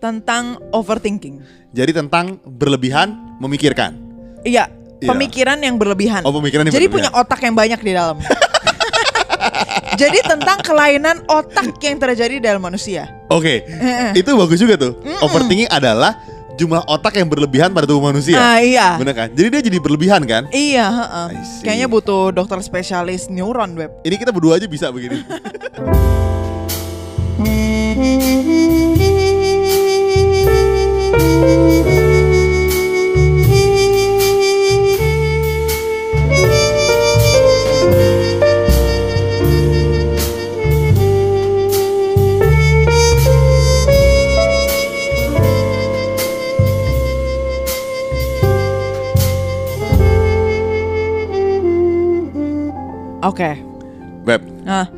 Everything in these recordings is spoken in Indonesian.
tentang overthinking. Jadi tentang berlebihan memikirkan. Iya, Iya. pemikiran yang berlebihan. Oh, pemikiran yang Jadi berlebihan. punya otak yang banyak di dalam. Jadi tentang kelainan otak yang terjadi dalam manusia. Oke, Eh, itu bagus juga tuh. Overthinking adalah jumlah otak yang berlebihan pada tubuh manusia. Ah iya. Bener kan? Jadi dia jadi berlebihan kan? Iya. Kayaknya butuh dokter spesialis neuron web. Ini kita berdua aja bisa begini. Oke. Beb, Nah,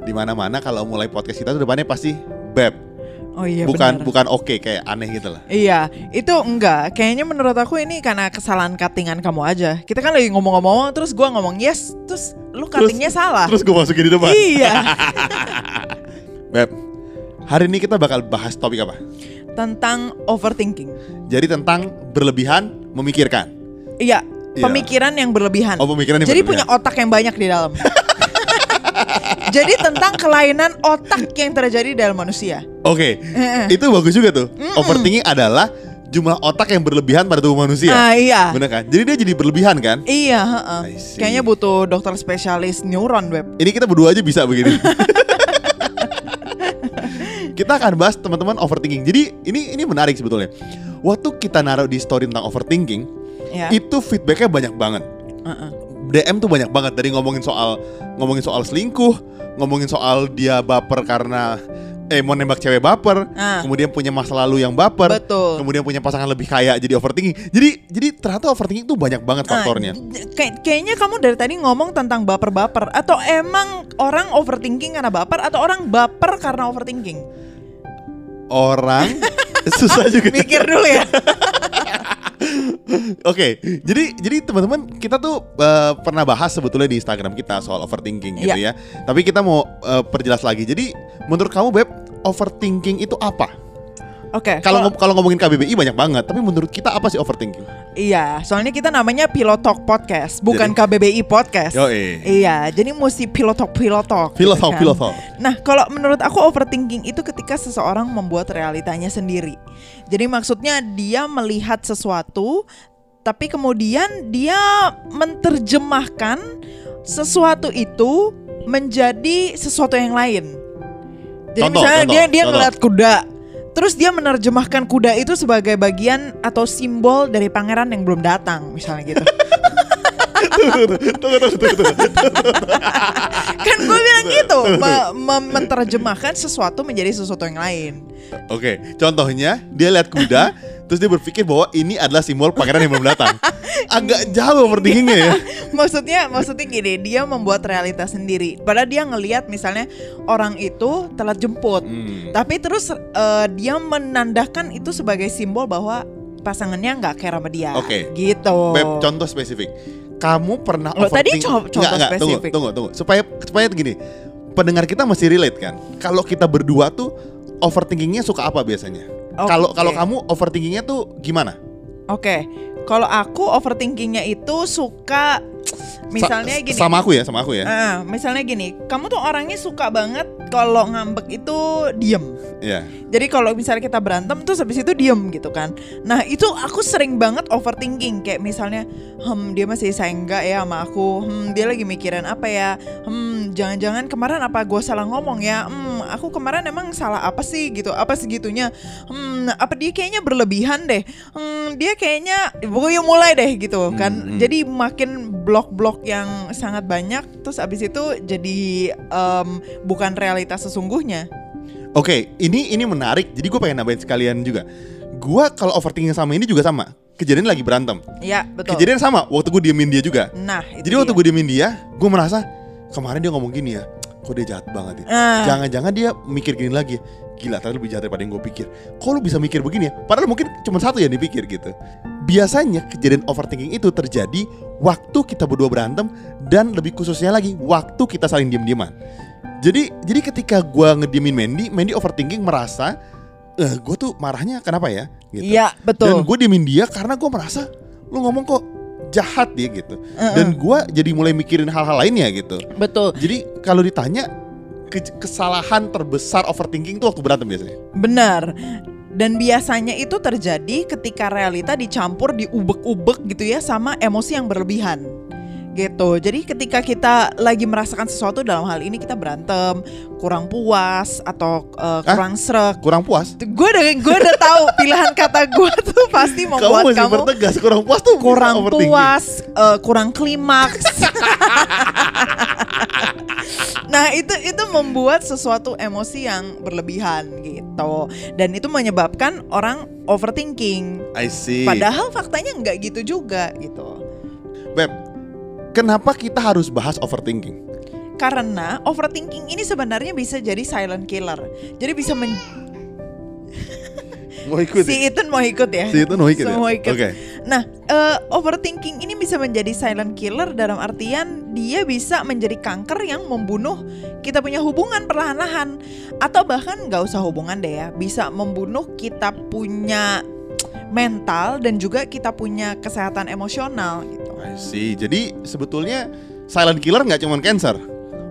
di mana-mana kalau mulai podcast kita tuh depannya pasti beb. oh iya bukan bukan oke kayak aneh gitu lah. Iya, itu enggak. Kayaknya menurut aku ini karena kesalahan cuttingan kamu aja. Kita kan lagi ngomong-ngomong, terus gua ngomong yes, terus lu cuttingnya salah. Terus gue masukin di depan. Iya, Beb, hari ini kita bakal bahas topik apa? tentang overthinking. Jadi tentang berlebihan memikirkan. Iya, Iya. pemikiran yang berlebihan. Oh, pemikiran yang Jadi berlebihan. punya otak yang banyak di dalam. Jadi tentang kelainan otak yang terjadi dalam manusia. Oke, Eh, itu bagus juga tuh. Overthinking adalah jumlah otak yang berlebihan pada tubuh manusia. Ah iya. Bener kan? Jadi dia jadi berlebihan kan? Iya. I see. Kayaknya butuh dokter spesialis neuron web. Ini kita berdua aja bisa begini. kita akan bahas teman-teman overthinking. Jadi ini ini menarik sebetulnya. Waktu kita naruh di story tentang overthinking, Ya. itu feedbacknya banyak banget. Heeh. DM tuh banyak banget dari ngomongin soal ngomongin soal selingkuh, ngomongin soal dia baper karena eh mau nembak cewek baper, Ah. kemudian punya masa lalu yang baper, Betul. kemudian punya pasangan lebih kaya jadi overthinking. Jadi jadi ternyata overthinking tuh banyak banget faktornya. Ah, j- kayak- kayaknya kamu dari tadi ngomong tentang baper-baper atau emang orang overthinking karena baper atau orang baper karena overthinking? Orang susah juga. Mikir dulu ya. Oke, jadi jadi teman-teman kita tuh eh, pernah bahas sebetulnya di Instagram kita soal overthinking gitu ya. Tapi kita mau eh, perjelas lagi. Jadi menurut kamu beb, overthinking itu apa? Oke. Kalau kalau- kalau ngomongin KBBI banyak banget, tapi menurut kita apa sih overthinking? iya, soalnya kita namanya Pilot Talk Podcast, bukan Jadi- KBBI Podcast. Yoi. Iya, jadi mesti Pilot Talk Pilot Talk. Pilot gitu talk, kan. pilot talk. Nah, kalau menurut aku overthinking itu ketika seseorang membuat realitanya sendiri. Jadi maksudnya dia melihat sesuatu tapi kemudian dia menerjemahkan sesuatu itu menjadi sesuatu yang lain. Jadi Contoh, misalnya contoh, dia dia contoh. ngeliat kuda, terus dia menerjemahkan kuda itu sebagai bagian atau simbol dari pangeran yang belum datang, misalnya gitu. Kan gue bilang gitu, me- me- menerjemahkan sesuatu menjadi sesuatu yang lain. Oke, contohnya dia lihat kuda, terus dia berpikir bahwa ini adalah simbol pangeran yang belum datang. Agak jauh overthinkingnya ya. maksudnya maksudnya gini dia membuat realitas sendiri padahal dia ngelihat misalnya orang itu telat jemput Hmm. tapi terus eh, dia menandakan itu sebagai simbol bahwa pasangannya nggak care sama dia Oke. gitu Beb, contoh spesifik. Kamu pernah Loh, tadi overthink- co- contoh Nggak, nggak, tunggu, spesifik. tunggu, tunggu. Supaya supaya gini. Pendengar kita masih relate kan? Kalau kita berdua tuh overthinkingnya suka apa biasanya? Kalau kalau kamu overthinkingnya tuh gimana? oke kalau aku overthinkingnya itu suka misalnya Sa- gini Sama aku ya, sama aku ya. Ah, misalnya gini kamu tuh orangnya suka banget kalau ngambek itu diem Iya. Jadi kalau misalnya kita berantem terus habis itu diem gitu kan. Nah itu aku sering banget overthinking kayak misalnya, hmm dia masih sayang nggak ya sama aku, hmm dia lagi mikirin apa ya, hmm jangan-jangan kemarin apa gue salah ngomong ya, hmm aku kemarin emang salah apa sih gitu, apa segitunya, hmm apa dia kayaknya berlebihan deh, hmm dia kayaknya pokoknya mulai deh gitu kan. Hmm, hmm. Jadi makin blok-blok yang sangat banyak, terus abis itu jadi em, bukan realitas sesungguhnya. Oke, ini ini menarik. Jadi gue pengen nambahin sekalian juga. Gua kalau overthinking sama ini juga sama. Kejadian lagi berantem. Ya betul. Kejadian sama. Waktu gue diemin dia juga. Nah, itu Jadi waktu dia. gue diemin dia, gue merasa kemarin dia ngomong gini ya. Kok dia jahat banget ya. Ah. Jangan-jangan dia mikir gini lagi. Gila, ternyata lebih jahat daripada yang gue pikir. Kok lu bisa mikir begini ya? Padahal mungkin cuma satu yang dipikir gitu. Biasanya kejadian overthinking itu terjadi waktu kita berdua berantem dan lebih khususnya lagi waktu kita saling diem-dieman. Jadi jadi ketika gue ngediemin Mandy, Mandy overthinking merasa eh, gue tuh marahnya kenapa ya gitu Iya, dan betul. gue diemin dia karena gue merasa lu ngomong kok jahat dia gitu Uh-uh. dan gue jadi mulai mikirin hal-hal lainnya gitu Betul. jadi kalau ditanya ke- kesalahan terbesar overthinking tuh waktu berantem biasanya Benar. Dan biasanya itu terjadi ketika realita dicampur diubek-ubek gitu ya sama emosi yang berlebihan. Gitu. Jadi ketika kita lagi merasakan sesuatu dalam hal ini kita berantem, kurang puas atau uh, kurang srek. kurang puas Gue udah gue udah tahu pilihan kata gue tuh pasti kamu membuat masih kamu bertegas kurang puas tuh kurang puas, uh, kurang klimaks. nah itu itu membuat sesuatu emosi yang berlebihan gitu dan itu menyebabkan orang overthinking. I see Padahal faktanya nggak gitu juga gitu. Beb kenapa kita harus bahas overthinking Karena overthinking ini sebenarnya bisa jadi silent killer. Jadi bisa men mau ikut ya? si Ethan mau ikut ya. si itu mau ikut ya? Semua ikut. oke Nah, eh, overthinking ini bisa menjadi silent killer dalam artian dia bisa menjadi kanker yang membunuh kita punya hubungan perlahan-lahan atau bahkan nggak usah hubungan deh ya, bisa membunuh kita punya mental dan juga kita punya kesehatan emosional gitu. I see jadi sebetulnya silent killer nggak cuma cancer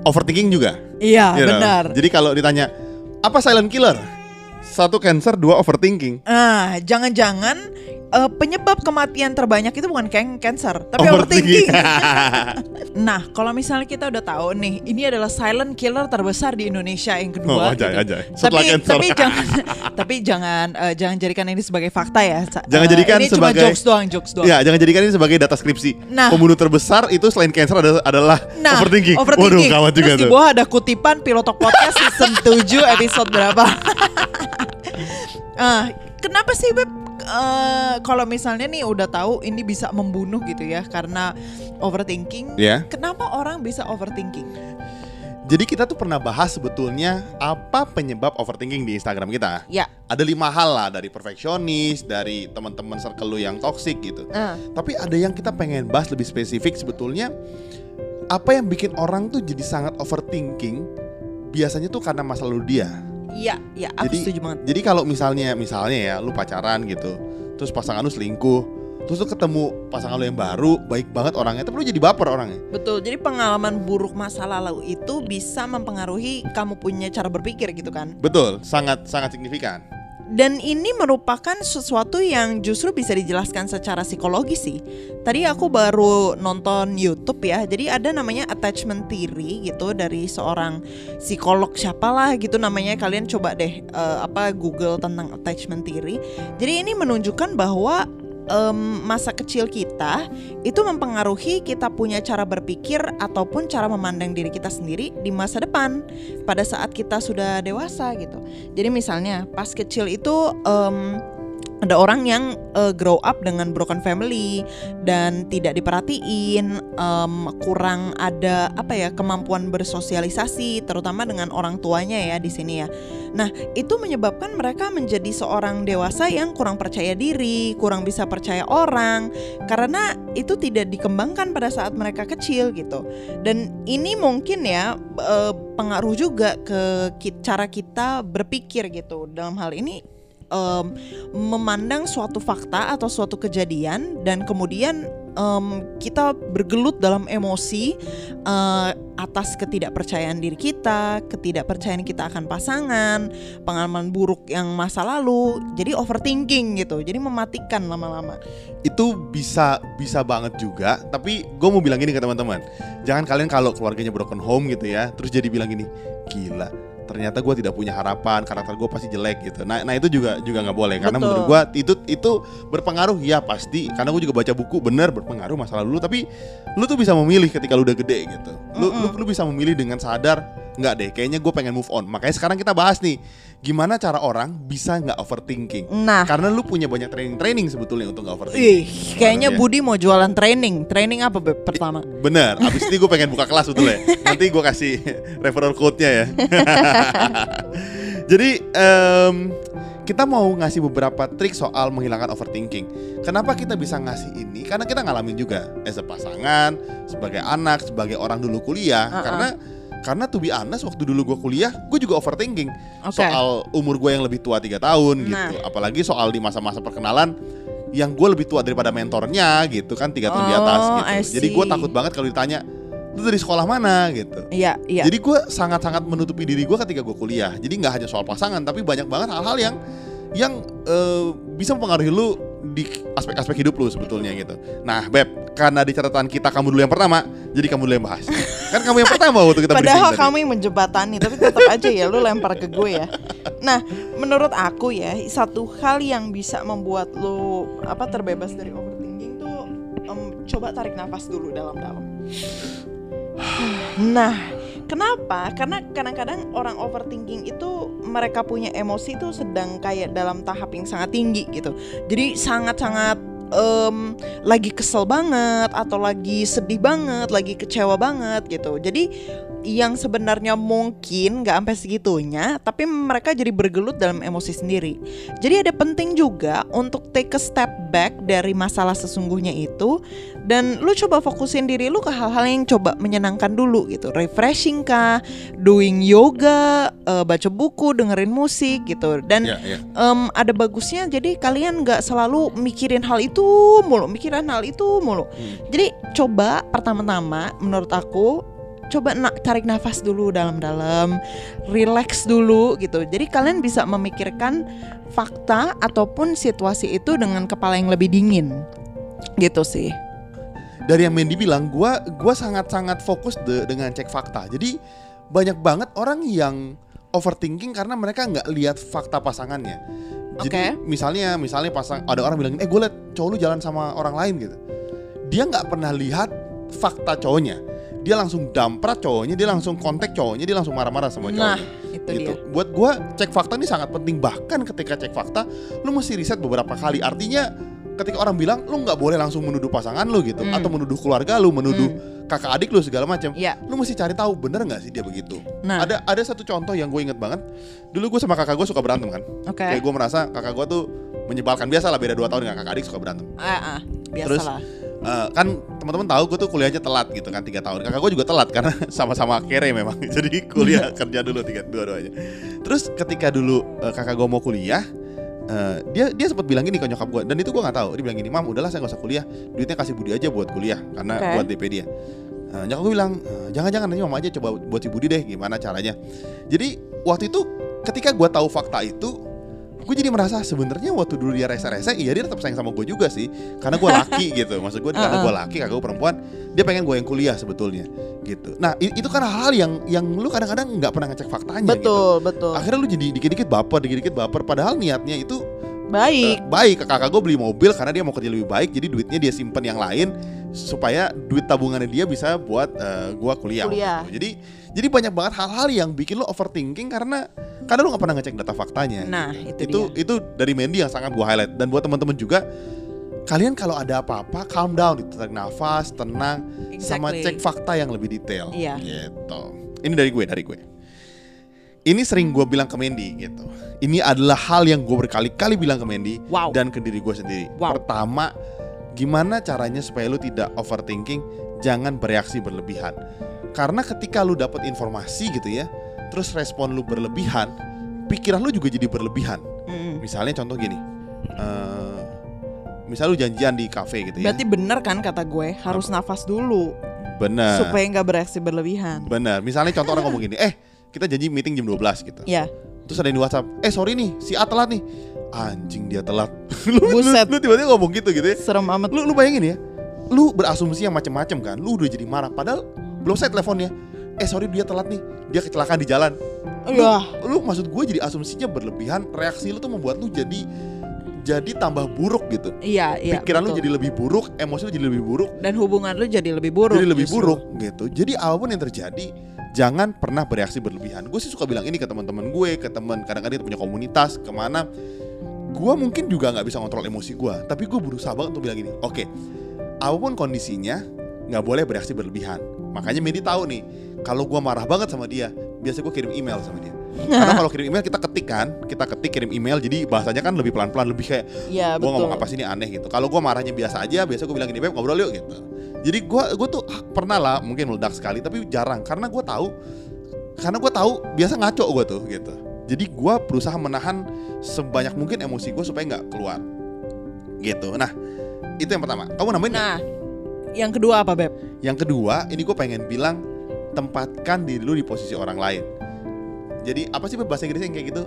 overthinking juga Iya, You know? benar. Jadi kalau ditanya apa silent killer? Satu cancer, dua overthinking. Ah, jangan-jangan eh, penyebab kematian terbanyak itu bukan can- cancer, tapi overthinking. Nah, kalau misalnya kita udah tahu nih, ini adalah silent killer terbesar di Indonesia yang kedua. Oh, ajay, gitu. ajay. Setelah Tapi cancer. tapi jangan tapi jangan eh, jangan jadikan ini sebagai fakta ya. Jangan eh, jadikan ini sebagai- cuma jokes doang, jokes doang. ya, jangan jadikan ini sebagai data skripsi. Nah. Pembunuh terbesar itu selain cancer adalah, adalah Nah, overthinking. overthinking. Waduh, gawat juga Terus di tuh. bawah ada kutipan Pilotok Podcast season 7 episode berapa. Ah, kenapa sih Beb? Eh, kalau misalnya nih udah tahu ini bisa membunuh gitu ya karena overthinking. Ya. Kenapa orang bisa overthinking? Jadi kita tuh pernah bahas sebetulnya apa penyebab overthinking di Instagram kita. Ya. Ada lima hal lah dari perfeksionis, dari teman-teman circle lu yang toxic gitu. Ah. Tapi ada yang kita pengen bahas lebih spesifik sebetulnya apa yang bikin orang tuh jadi sangat overthinking biasanya tuh karena masa lalu dia. Iya, iya, aku Jadi setuju banget. jadi kalau misalnya misalnya ya lu pacaran gitu, terus pasangan lu selingkuh, terus lu ketemu pasangan lu yang baru, baik banget orangnya, tapi lu jadi baper orangnya. Betul. Jadi pengalaman buruk masa lalu itu bisa mempengaruhi kamu punya cara berpikir gitu kan. Betul, sangat sangat signifikan. Dan ini merupakan sesuatu yang justru bisa dijelaskan secara psikologis sih. Tadi aku baru nonton YouTube ya. Jadi ada namanya attachment theory gitu dari seorang psikolog siapalah gitu namanya. Kalian coba deh eh, apa Google tentang attachment theory. Jadi ini menunjukkan bahwa em, masa kecil kita itu mempengaruhi kita punya cara berpikir ataupun cara memandang diri kita sendiri di masa depan pada saat kita sudah dewasa gitu. Jadi misalnya pas kecil itu em, ada orang yang eh, grow up dengan broken family dan tidak diperhatiin, em, kurang ada apa ya kemampuan bersosialisasi, terutama dengan orang tuanya ya di sini ya. Nah itu menyebabkan mereka menjadi seorang dewasa yang kurang percaya diri, kurang bisa percaya orang, karena itu tidak dikembangkan pada saat mereka kecil gitu. Dan ini mungkin ya eh, pengaruh juga ke cara kita berpikir gitu. Dalam hal ini em, memandang suatu fakta atau suatu kejadian dan kemudian em, kita bergelut dalam emosi eh, atas ketidakpercayaan diri kita, ketidakpercayaan kita akan pasangan, pengalaman buruk yang masa lalu, jadi overthinking gitu, jadi mematikan lama-lama. Itu bisa bisa banget juga, tapi gue mau bilang gini ke teman-teman. Jangan kalian kalau keluarganya broken home gitu ya, terus jadi bilang gini, gila ternyata gue tidak punya harapan karakter gue pasti jelek gitu. Nah nah itu juga juga nggak boleh karena Betul. menurut gue itu itu berpengaruh ya pasti. Karena gue juga baca buku bener berpengaruh masa lalu lu. Tapi lu tuh bisa memilih ketika lu udah gede gitu. Lu lu, lu bisa memilih dengan sadar nggak deh kayaknya gue pengen move on makanya sekarang kita bahas nih gimana cara orang bisa nggak overthinking Nah, karena lu punya banyak training-training sebetulnya untuk nggak overthinking ih, kayaknya Iya. Budi mau jualan training. Training apa Beb, pertama? Bener, abis ini gue pengen buka kelas sebetulnya Nanti gue kasih referral code-nya ya Jadi em, kita mau ngasih beberapa trik soal menghilangkan overthinking Kenapa kita bisa ngasih ini? Karena kita ngalamin juga As a pasangan, sebagai anak, sebagai orang dulu kuliah Uh-uh. Karena Karena to be honest waktu dulu gue kuliah, gue juga overthinking Oke. soal umur gue yang lebih tua tiga tahun Nah. gitu. Apalagi soal di masa-masa perkenalan yang gue lebih tua daripada mentornya gitu kan tiga tahun di atas Oh, gitu. Jadi gue takut banget kalau ditanya lu dari sekolah mana gitu. Iya, iya. Jadi gue sangat-sangat menutupi diri gue ketika gue kuliah. Jadi nggak hanya soal pasangan, tapi banyak banget hal-hal yang yang eh, bisa mempengaruhi lu di aspek-aspek hidup lu sebetulnya gitu. Nah, Beb, karena di catatan kita kamu dulu yang pertama, jadi kamu dulu yang bahas. kan kamu yang pertama waktu kita Padahal kamu yang menjembatani, tapi tetap aja ya lu lempar ke gue ya. Nah, menurut aku ya, satu hal yang bisa membuat lu apa terbebas dari overthinking tuh em, coba tarik nafas dulu dalam-dalam. Nah, kenapa? Karena kadang-kadang orang overthinking itu mereka punya emosi tuh sedang kayak dalam tahap yang sangat tinggi gitu. Jadi sangat-sangat em, lagi kesel banget atau lagi sedih banget, lagi kecewa banget gitu. Jadi yang sebenarnya mungkin nggak sampai segitunya, tapi mereka jadi bergelut dalam emosi sendiri. Jadi ada penting juga untuk take a step back dari masalah sesungguhnya itu dan lu coba fokusin diri lu ke hal-hal yang coba menyenangkan dulu gitu. Refreshing kah, doing yoga, eh, baca buku, dengerin musik gitu. Dan Ya, ya. em, ada bagusnya jadi kalian nggak selalu mikirin hal itu mulu, mikirin hal itu mulu. Hmm. Jadi coba pertama-tama menurut aku coba na- tarik nafas dulu dalam-dalam, relax dulu gitu. Jadi kalian bisa memikirkan fakta ataupun situasi itu dengan kepala yang lebih dingin. Gitu sih. dari yang Mandy bilang, gua gua sangat-sangat fokus de- dengan cek fakta. Jadi banyak banget orang yang overthinking karena mereka nggak lihat fakta pasangannya. Jadi Oke. misalnya misalnya pasang ada orang bilang, eh gue liat cowok lu jalan sama orang lain gitu. Dia nggak pernah lihat fakta cowoknya. Dia langsung damprat cowoknya, dia langsung kontak cowoknya, dia langsung marah-marah sama Nah, cowoknya. itu gitu. dia. Buat gua cek fakta ini sangat penting. Bahkan ketika cek fakta, lu mesti riset beberapa kali. Artinya ketika orang bilang lu nggak boleh langsung menuduh pasangan lu gitu, Hmm. atau menuduh keluarga lu, menuduh kakak adik lu segala macam. Iya. Lu mesti cari tahu bener nggak sih dia begitu. Nah, Ada ada satu contoh yang gue inget banget. Dulu gue sama kakak gue suka berantem kan. oke. Kayak gue merasa kakak gue tuh menyebalkan biasa lah beda 2 tahun dengan kakak adik suka berantem. Ah, ah, Terus, biasalah. Eh, kan teman-teman tahu gue tuh kuliahnya telat gitu kan tiga tahun. Kakak gue juga telat karena sama-sama kere memang. Jadi kuliah kerja dulu tiga dua-duanya. Terus ketika dulu eh, kakak gue mau kuliah, eh, dia dia sempat bilang gini ke nyokap gue dan itu gue nggak tahu. Dia bilang gini, mam udahlah saya nggak usah kuliah, duitnya kasih Budi aja buat kuliah karena Oke. buat DP dia. Eh, nyokap gue bilang "Eh, jangan-jangan nanti mama aja coba buat si Budi deh gimana caranya. Jadi waktu itu ketika gue tahu fakta itu gue jadi merasa sebenarnya waktu dulu dia rese-rese iya dia tetap sayang sama gue juga sih karena gue laki gitu maksud gue karena gue laki kakak gue perempuan dia pengen gue yang kuliah sebetulnya gitu nah itu kan hal yang yang lu kadang-kadang nggak pernah ngecek faktanya gitu Betul, betul. akhirnya lu jadi dikit-dikit baper dikit-dikit baper padahal niatnya itu Baik. eh, baik kakak gue beli mobil karena dia mau kerja lebih baik jadi duitnya dia simpen yang lain supaya duit tabungannya dia bisa buat eh, gua kuliah, Kuliah. itu. jadi jadi banyak banget hal-hal yang bikin lu overthinking karena karena lu nggak pernah ngecek data faktanya Nah, itu, itu dia. itu dari Mandy yang sangat gua highlight dan buat teman-teman juga kalian kalau ada apa-apa calm down tarik nafas tenang sama Exactly. cek fakta yang lebih detail Iya. gitu ini dari gue dari gue ini sering gue bilang ke Mandy gitu ini adalah hal yang gue berkali-kali bilang ke Mandy Wow. dan ke diri gue sendiri Wow. pertama gimana caranya supaya lu tidak overthinking jangan bereaksi berlebihan karena ketika lu dapat informasi gitu ya terus respon lu berlebihan pikiran lu juga jadi berlebihan. Mm-mm. Misalnya contoh gini, eh misal lu janjian di kafe gitu ya, Berarti bener kan kata gue harus nafas dulu. Benar, supaya nggak bereaksi berlebihan. benar. Misalnya contoh orang ngomong gini, eh kita janji meeting jam 12 gitu, Ya, terus ada yang di WhatsApp, eh sorry nih si A telat nih, anjing dia telat, lu, lu, Buset. lu tiba-tiba ngomong gitu gitu ya, serem amat. lu lu bayangin ya, lu berasumsi yang macam-macam kan, lu udah jadi marah, padahal belum saya teleponnya, eh sorry dia telat nih, dia kecelakaan di jalan, Ya, lu maksud gue jadi asumsinya berlebihan, reaksi lu tuh membuat lu jadi jadi tambah buruk gitu. iya, iya. pikiran lu betul. jadi lebih buruk, emosi lu jadi lebih buruk, dan hubungan lu jadi lebih buruk. jadi lebih justru. buruk gitu. Jadi apa pun yang terjadi, jangan pernah bereaksi berlebihan. Gue sih suka bilang ini ke teman-teman gue, ke teman kadang-kadang punya komunitas ke mana. Gue mungkin juga nggak bisa kontrol emosi gue, tapi gue berusaha banget untuk bilang ini. Oke, apa pun kondisinya, nggak boleh bereaksi berlebihan. Makanya Medi tahu nih, kalau gue marah banget sama dia, biasa gue kirim email sama dia. Karena kalau kirim email kita ketik kan, kita ketik kirim email, jadi bahasanya kan lebih pelan-pelan, lebih kayak Iya, gue ngomong apa sih ini aneh gitu. Kalau gue marahnya biasa aja, biasa gue bilang gini beb ngobrol yuk gitu. Jadi gue gue tuh ah, pernah lah mungkin meledak sekali, tapi jarang karena gue tahu karena gue tahu biasa ngaco gue tuh gitu jadi gue berusaha menahan sebanyak mungkin emosi gue supaya nggak keluar gitu nah itu yang pertama kamu namain nggak? Nah, yang kedua apa beb? yang kedua ini gue pengen bilang tempatkan diri lu di posisi orang lain jadi apa sih bahasa Inggrisnya yang kayak gitu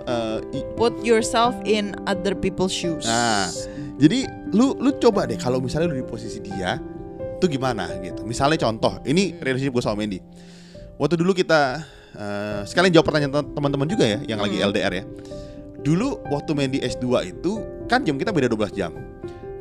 i- Put yourself in other people's shoes. Nah, jadi lu lu coba deh kalau misalnya lu di posisi dia tuh gimana gitu. Misalnya contoh, ini relationship gue sama Mandy. Waktu dulu kita eh, sekalian jawab pertanyaan te- teman-teman juga ya yang lagi Hmm. LDR ya. Dulu waktu Mandy S2 itu kan jam kita beda 12 jam.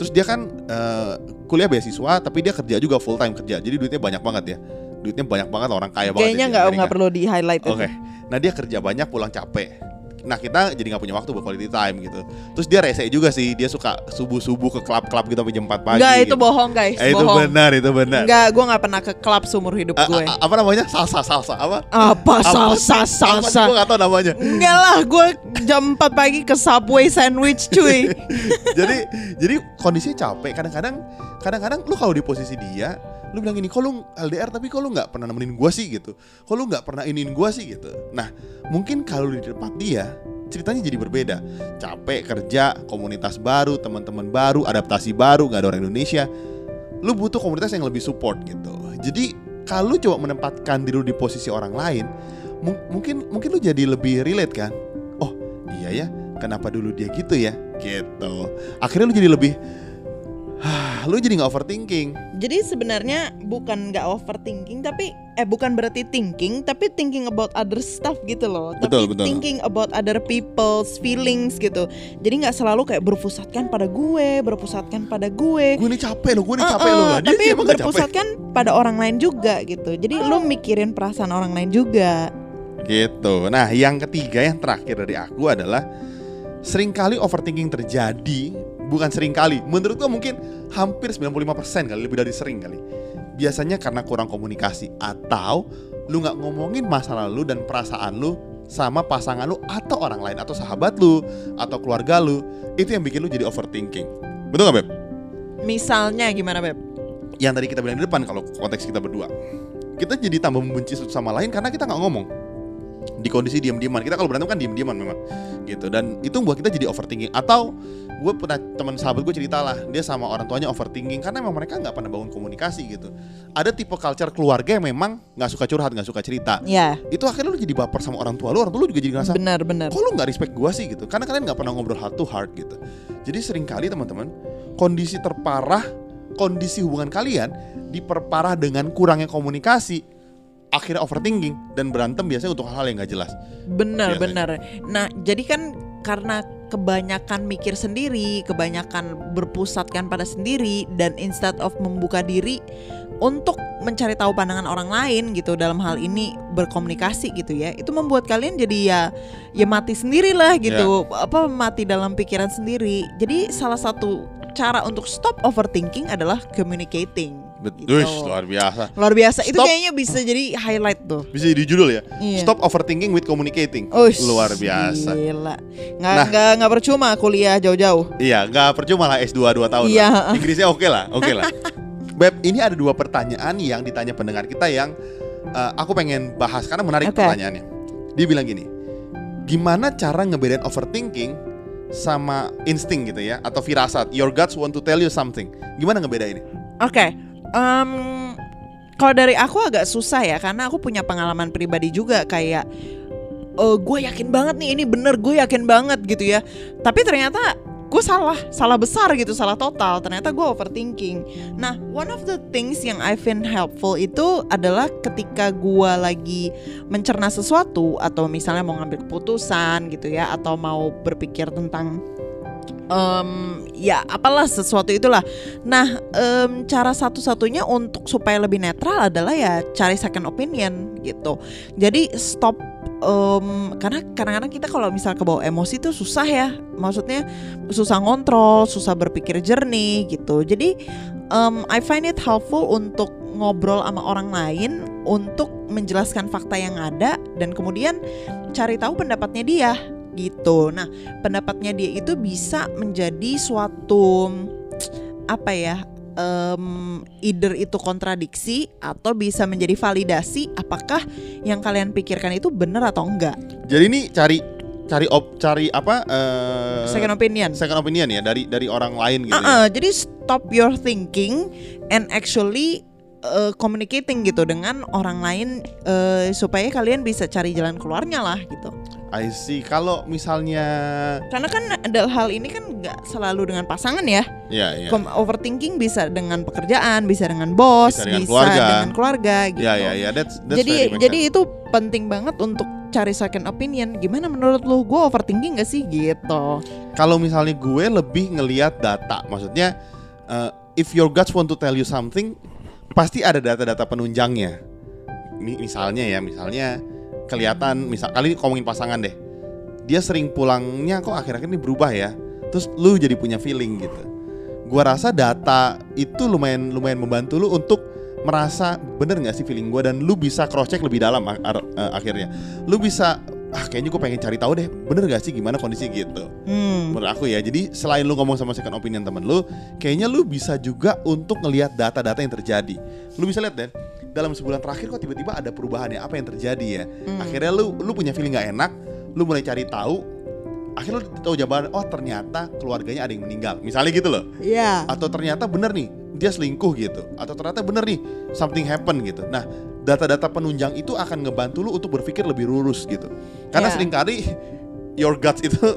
Terus dia kan eh, kuliah beasiswa tapi dia kerja juga full time kerja. Jadi duitnya banyak banget ya. Duitnya banyak banget orang kaya banget. Kayaknya ya nggak nggak perlu di highlight. Oke. Nah dia kerja banyak pulang capek. Nah kita jadi nggak punya waktu buat quality time gitu. Terus dia rese juga sih. Dia suka subuh subuh ke klub-klub gitu sampai jam 4 pagi. Enggak, itu gitu. bohong guys, Eh, itu bohong. benar, itu benar. Enggak, gue nggak pernah ke klub seumur hidup A- gue. a- apa namanya? Salsa, salsa. Apa? Apa salsa salsa? Gue gak tau namanya. Enggak lah, gue jam 4 pagi ke Subway sandwich cuy. jadi jadi kondisinya capek. Kadang-kadang kadang-kadang lu kalau di posisi dia, lu bilang gini, kok lu LDR tapi kok lu nggak pernah nemenin gua sih gitu. Kok lu nggak pernah iniin gua sih gitu. Nah, mungkin kalau di tempat dia ceritanya jadi berbeda. Capek kerja, komunitas baru, teman-teman baru, adaptasi baru, nggak ada orang Indonesia. Lu butuh komunitas yang lebih support gitu. Jadi kalau coba menempatkan diri di posisi orang lain, mu- mungkin mungkin lu jadi lebih relate kan. Oh iya ya, kenapa dulu dia gitu ya? Gitu. Akhirnya lu jadi lebih, lu jadi nggak overthinking. Jadi sebenarnya bukan nggak overthinking tapi eh bukan berarti thinking tapi thinking about other stuff gitu loh. Betul, tapi betul. thinking about other people's feelings gitu. Jadi nggak selalu kayak berpusatkan pada gue, berpusatkan pada gue. Gue ini capek loh, gue ini Eh, capek eh, loh. Dia, tapi dia nggak capek. berpusatkan pada orang lain juga gitu. Jadi lu mikirin perasaan orang lain juga. Gitu. Nah, yang ketiga yang terakhir dari aku adalah sering kali overthinking terjadi, bukan sering kali. Menurut gua mungkin hampir 95% kali lebih dari sering kali. Biasanya karena kurang komunikasi atau lu nggak ngomongin masa lalu dan perasaan lu sama pasangan lu atau orang lain atau sahabat lu atau keluarga lu. Itu yang bikin lu jadi overthinking. Betul nggak, Beb? Misalnya gimana beb? Yang tadi kita bilang di depan kalau konteks kita berdua. Kita jadi tambah membenci satu sama lain karena kita nggak ngomong di kondisi diam-diaman kita kalau berantem kan diam-diaman memang gitu. Dan itu membuat kita jadi overthinking. Atau gue pernah teman sahabat gue cerita lah dia sama orang tuanya overthinking karena memang mereka nggak pernah bangun komunikasi gitu. Ada tipe culture keluarga yang memang nggak suka curhat nggak suka cerita. Ya, itu akhirnya lu jadi baper sama orang tua lu orang tua lu juga jadi ngerasa benar-benar. kok lu nggak respect gue sih? Gitu. Karena kalian nggak pernah ngobrol heart to heart gitu. Jadi sering kali teman-teman kondisi terparah kondisi hubungan kalian diperparah dengan kurangnya komunikasi akhirnya overthinking dan berantem biasanya untuk hal-hal yang nggak jelas Benar, benar. Nah, jadi kan karena kebanyakan mikir sendiri, kebanyakan berpusatkan pada sendiri dan instead of membuka diri untuk mencari tahu pandangan orang lain gitu dalam hal ini berkomunikasi gitu ya. Itu membuat kalian jadi ya ya mati sendirilah gitu. Apa mati dalam pikiran sendiri. Jadi salah satu cara untuk stop overthinking adalah communicating. Betul Gitu. luar biasa Luar biasa. Itu Stop. kayaknya bisa jadi highlight tuh. bisa jadi judul ya Iya. stop overthinking with communicating Ush, luar biasa Gila. Nggak, Nah. nggak, nggak percuma kuliah jauh-jauh. iya nggak percuma lah S2 2 tahun Iya. lah. Inggrisnya oke lah oke lah Beb ini ada dua pertanyaan yang ditanya pendengar kita yang eh, aku pengen bahas karena menarik Oke. pertanyaannya dia bilang gini gimana cara ngebedain overthinking sama insting gitu ya atau firasat your guts want to tell you something gimana ngebedain ini Oke. Em, kalau dari aku agak susah ya karena aku punya pengalaman pribadi juga kayak eh gue yakin banget nih ini bener gue yakin banget gitu ya. Tapi ternyata gue salah, salah besar gitu, salah total. Ternyata gue overthinking. Nah, one of the things yang I find helpful itu adalah ketika gue lagi mencerna sesuatu atau misalnya mau ngambil keputusan gitu ya, atau mau berpikir tentang em, ya apalah sesuatu itulah. Nah, em, cara satu-satunya untuk supaya lebih netral adalah ya cari second opinion gitu. Jadi stop em, karena kadang-kadang kita kalau misal kebawa emosi itu susah ya. Maksudnya susah ngontrol, susah berpikir jernih gitu. Jadi em, I find it helpful untuk ngobrol sama orang lain untuk menjelaskan fakta yang ada dan kemudian cari tahu pendapatnya dia gitu. Nah, pendapatnya dia itu bisa menjadi suatu apa ya em, either itu kontradiksi atau bisa menjadi validasi apakah yang kalian pikirkan itu benar atau enggak. Jadi ini cari cari op, cari apa eh, Second opinion. second opinion ya dari dari orang lain gitu. ya. Uh-uh, jadi stop your thinking and actually uh, communicating gitu dengan orang lain uh, supaya kalian bisa cari jalan keluarnya lah gitu. I see. Kalau misalnya Karena kan ada hal ini kan nggak selalu dengan pasangan ya. ya ya. Kom- Overthinking bisa dengan pekerjaan, bisa dengan bos, Bisa bisa, dengan keluarga. dengan keluarga gitu. Ya ya ya that's, that's very jadi jadi sense. itu penting banget untuk cari second opinion. Gimana menurut lu? Gue overthinking gak sih gitu? kalau misalnya gue lebih ngelihat data, maksudnya uh, if your guts want to tell you something, pasti ada data-data penunjangnya. Mi- Misalnya ya, misalnya kelihatan, misal kali ini ngomongin pasangan deh, dia sering pulangnya kok akhir-akhir ini berubah ya, terus lu jadi punya feeling gitu. Gua rasa data itu lumayan lumayan membantu lu untuk merasa bener nggak sih feeling gue dan lu bisa cross check lebih dalam akhirnya. Lu bisa ah kayaknya gue pengen cari tahu deh bener gak sih gimana kondisi gitu? Hmm. menurut aku ya jadi selain lu ngomong sama second opinion temen lu kayaknya lu bisa juga untuk ngelihat data-data yang terjadi. Lu bisa lihat deh dalam sebulan terakhir kok tiba-tiba ada perubahan ya apa yang terjadi ya? Hmm. akhirnya lu lu punya feeling nggak enak lu mulai cari tahu akhirnya lu tahu jawaban oh ternyata keluarganya ada yang meninggal. Misalnya gitu loh. Iya. atau ternyata bener nih dia selingkuh gitu. Atau ternyata bener nih something happen gitu. Nah data-data penunjang itu akan ngebantu lu untuk berpikir lebih lurus gitu karena Ya. sering kali your guts itu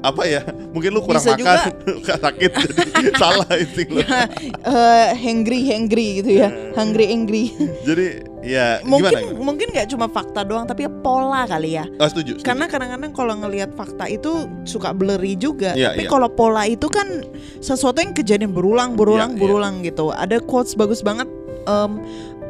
apa ya mungkin lu kurang Bisa makan juga. sakit jadi salah insting lu Eh, hangry hangry gitu ya hungry angry jadi ya mungkin gimana, gimana? mungkin nggak cuma fakta doang tapi ya pola kali ya Oh, setuju, setuju. karena kadang-kadang kalau ngelihat fakta itu suka blurry juga Iya, tapi iya. kalau pola itu kan sesuatu yang kejadian berulang berulang Iya, iya. berulang gitu ada quotes bagus banget um,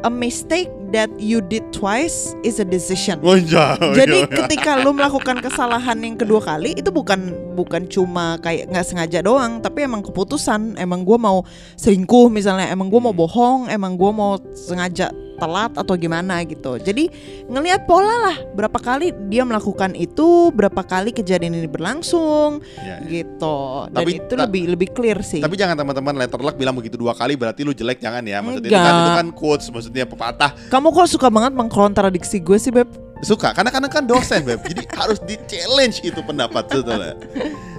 a mistake that you did twice is a decision Oh, jauh, Jadi jauh. ketika lu melakukan kesalahan yang kedua kali itu bukan bukan cuma kayak nggak sengaja doang, tapi emang keputusan. Emang gua mau selingkuh misalnya, emang gua mau Hmm. bohong, emang gua mau sengaja telat atau gimana gitu. Jadi ngelihat pola lah, berapa kali dia melakukan itu, berapa kali kejadian ini berlangsung Ya, ya. gitu. Dan Tapi itu lebih lebih clear sih. Tapi jangan teman-teman letter luck bilang begitu dua kali berarti lu jelek jangan ya. Maksudnya itu kan itu kan quotes maksudnya pepatah Kamu kok suka banget mengkontradiksi gue sih, Beb? suka karena karena kan dosen beb jadi harus di challenge itu pendapat sebetulnya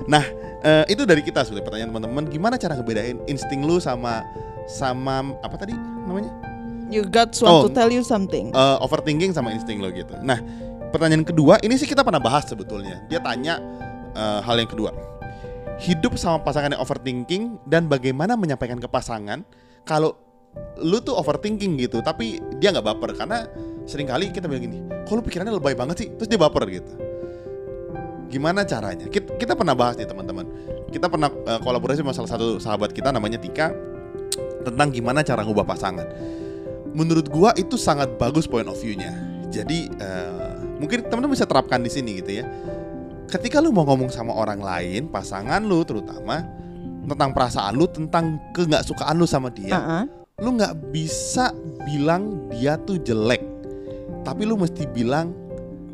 nah eh, itu dari kita sebetulnya pertanyaan teman-teman gimana cara ngebedain insting lu sama sama apa tadi namanya You got want Oh. to tell you something. Eh, overthinking sama insting lo gitu. Nah pertanyaan kedua ini sih kita pernah bahas sebetulnya. Dia tanya eh, hal yang kedua. Hidup sama pasangan yang overthinking dan bagaimana menyampaikan ke pasangan kalau lu tuh overthinking gitu tapi dia nggak baper. Karena sering kali kita bilang gini kok lu pikirannya lebay banget sih? Terus dia baper gitu. Gimana caranya? Kita, kita pernah bahas nih teman-teman. Kita pernah eh, kolaborasi sama salah satu sahabat kita namanya Tika tentang gimana cara ngubah pasangan menurut gua itu sangat bagus point of view-nya. Jadi eh, mungkin teman-teman bisa terapkan di sini gitu ya. Ketika lu mau ngomong sama orang lain pasangan lu terutama tentang perasaan lu tentang ke nggak sukaan lu sama dia Uh-uh. lu nggak bisa bilang dia tuh jelek. Tapi lu mesti bilang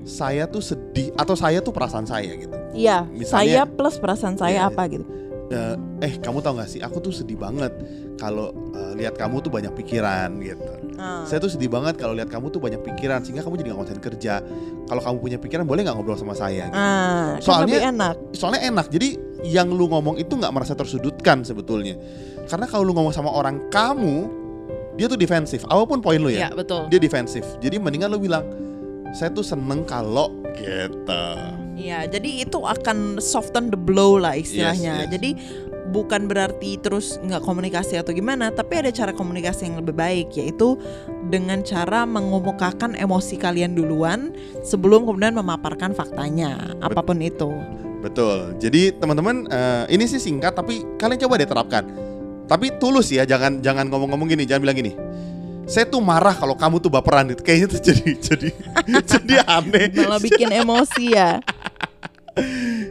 saya tuh sedih atau saya tuh perasaan saya gitu. Iya, Misalnya- saya plus perasaan saya Iya, apa gitu. Eh, eh kamu tau gak sih? Aku tuh sedih banget kalau eh, lihat kamu tuh banyak pikiran gitu Ah. saya tuh sedih banget kalau lihat kamu tuh banyak pikiran sehingga kamu jadi nggak konsen kerja kalau kamu punya pikiran boleh nggak ngobrol sama saya Ah, kan Soalnya- lebih enak. soalnya enak jadi yang lu ngomong itu nggak merasa tersudutkan sebetulnya karena kalau lu ngomong sama orang kamu dia tuh defensif apa pun poin lu ya Iya, betul. dia defensif jadi mendingan lu bilang saya tuh seneng kalau gitu Iya, jadi itu akan soften the blow lah istilahnya. Yes, yes. Jadi bukan berarti terus nggak komunikasi atau gimana, tapi ada cara komunikasi yang lebih baik yaitu dengan cara mengemukakan emosi kalian duluan sebelum kemudian memaparkan faktanya, apa pun itu. betul. Jadi teman-teman eh, ini sih singkat tapi kalian coba deh terapkan. Tapi tulus ya jangan jangan ngomong-ngomong gini jangan bilang gini. Saya tuh marah kalau kamu tuh baperan. Gitu kayaknya tuh jadi jadi jadi aneh. Malah bikin emosi ya.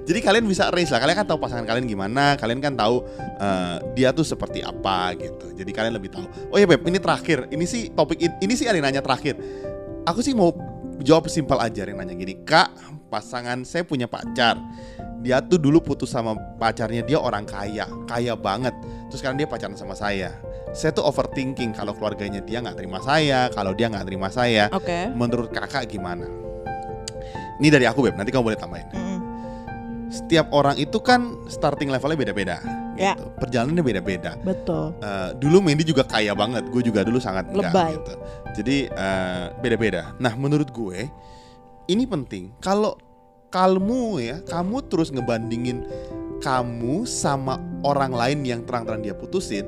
Jadi kalian bisa arrange lah. Kalian kan tahu pasangan kalian gimana. Kalian kan tahu eh, dia tuh seperti apa gitu. Jadi kalian lebih tahu. Oh ya beb, ini terakhir. Ini sih topik in- ini sih ada yang nanya terakhir. Aku sih mau jawab simpel aja yang nanya gini. Kak, pasangan saya punya pacar. Dia tuh dulu putus sama pacarnya. Dia orang kaya, kaya banget. Terus sekarang dia pacaran sama saya. saya tuh overthinking kalau keluarganya dia nggak terima saya, kalau dia nggak terima saya. Oke. Menurut kakak gimana? Ini dari aku beb, nanti kamu boleh tambahin. Mm-mm. Setiap orang itu kan starting levelnya beda-beda. Ya. Gitu. Perjalanannya beda-beda. Betul. Eh, dulu Mendy juga kaya banget, gue juga dulu sangat enggak Lebay. gitu. Jadi eh, beda-beda. Nah menurut gue ini penting. Kalau kamu ya, kamu terus ngebandingin kamu sama orang lain yang terang-terang dia putusin,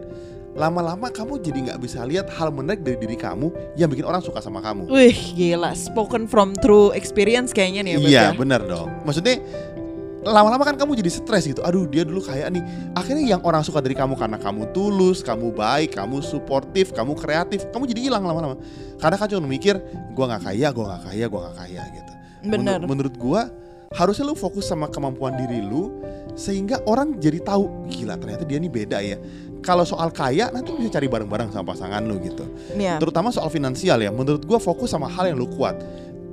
lama-lama kamu jadi nggak bisa lihat hal menarik dari diri kamu yang bikin orang suka sama kamu. Wih, gila. Spoken from true experience kayaknya nih ya, Iya ya. benar dong. Maksudnya lama-lama kan kamu jadi stres gitu. Aduh dia dulu kayak nih. Akhirnya yang orang suka dari kamu karena kamu tulus, kamu baik, kamu suportif, kamu kreatif, kamu jadi hilang lama-lama. Karena kan cuma mikir, gua nggak kaya, gua nggak kaya, gua nggak kaya gitu. Bener. Menur- menurut gua harusnya lu fokus sama kemampuan diri lu sehingga orang jadi tahu gila ternyata dia nih beda ya. Kalau soal kaya nanti bisa cari bareng-bareng sama pasangan lu gitu Iya. terutama soal finansial ya menurut gua fokus sama hal yang lu kuat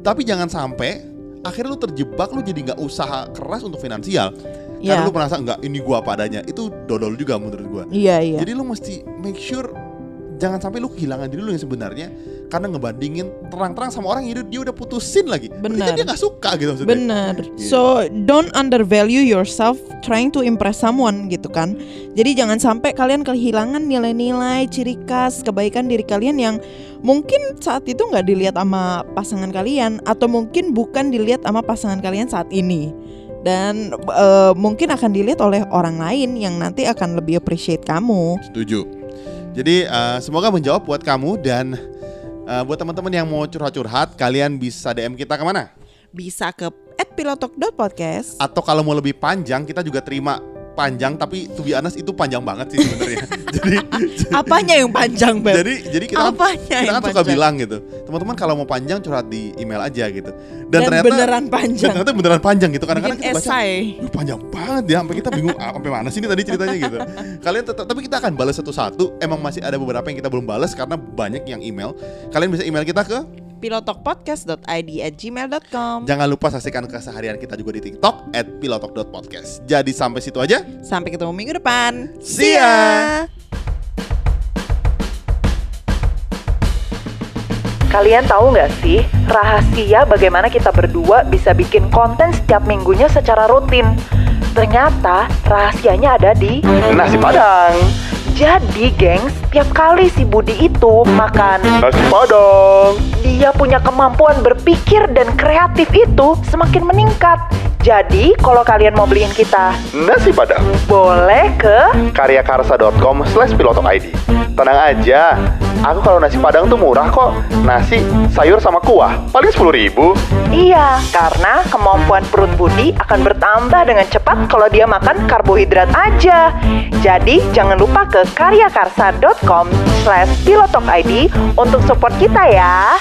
tapi jangan sampai akhirnya lu terjebak lu jadi nggak usaha keras untuk finansial karena Iya. lu merasa nggak ini gua apa adanya itu dodol juga menurut gua Iya, iya. jadi lu mesti make sure jangan sampai lu kehilangan diri lu yang sebenarnya karena ngebandingin terang-terang sama orang yang dia- udah putusin lagi Benar. kan dia nggak suka gitu maksudnya Bener. Iya. So don't undervalue yourself trying to impress someone gitu kan. Jadi jangan sampai kalian kehilangan nilai-nilai, ciri khas, kebaikan diri kalian yang mungkin saat itu nggak dilihat sama pasangan kalian atau mungkin bukan dilihat sama pasangan kalian saat ini. Dan eh, mungkin akan dilihat oleh orang lain yang nanti akan lebih appreciate kamu. setuju jadi eh, semoga menjawab buat kamu dan eh, buat teman-teman yang mau curhat-curhat kalian bisa DM kita ke mana Bisa ke @pilotok.podcast. atau kalau mau lebih panjang kita juga terima panjang tapi to be honest itu panjang banget sih sebenarnya. jadi Apanya yang panjang, Beb? jadi jadi kita kan, Apanya kita yang kan suka bilang gitu. Teman-teman kalau mau panjang curhat di email aja gitu. Dan, Dan ternyata beneran dan panjang. ternyata beneran panjang gitu. Kadang-kadang kita baca esai. "Wih, panjang banget ya sampai kita bingung ah, sampai mana sih ini tadi ceritanya gitu. Kalian tetap tapi kita akan balas satu-satu. Emang masih ada beberapa yang kita belum balas karena banyak yang email. Kalian bisa email kita ke pilotokpodcast.id at gmail.com Jangan lupa saksikan keseharian kita juga di TikTok at pilotok.podcast. Jadi sampai situ aja. Sampai ketemu minggu depan. See ya. Kalian tahu nggak sih rahasia bagaimana kita berdua bisa bikin konten setiap minggunya secara rutin? Ternyata rahasianya ada di nasi padang. Jadi, gengs, tiap kali si Budi itu makan nasi padang, dia punya kemampuan berpikir dan kreatif itu semakin meningkat. Jadi, kalau kalian mau beliin kita nasi padang, boleh ke karyakarsa.com slash pilotokid Tenang aja, aku kalau nasi padang tuh murah kok Nasi, sayur sama kuah, paling 10 ribu Iya, karena kemampuan perut Budi akan bertambah dengan cepat kalau dia makan karbohidrat aja. Jadi, jangan lupa ke karyakarsa.com slash pilotokid untuk support kita ya.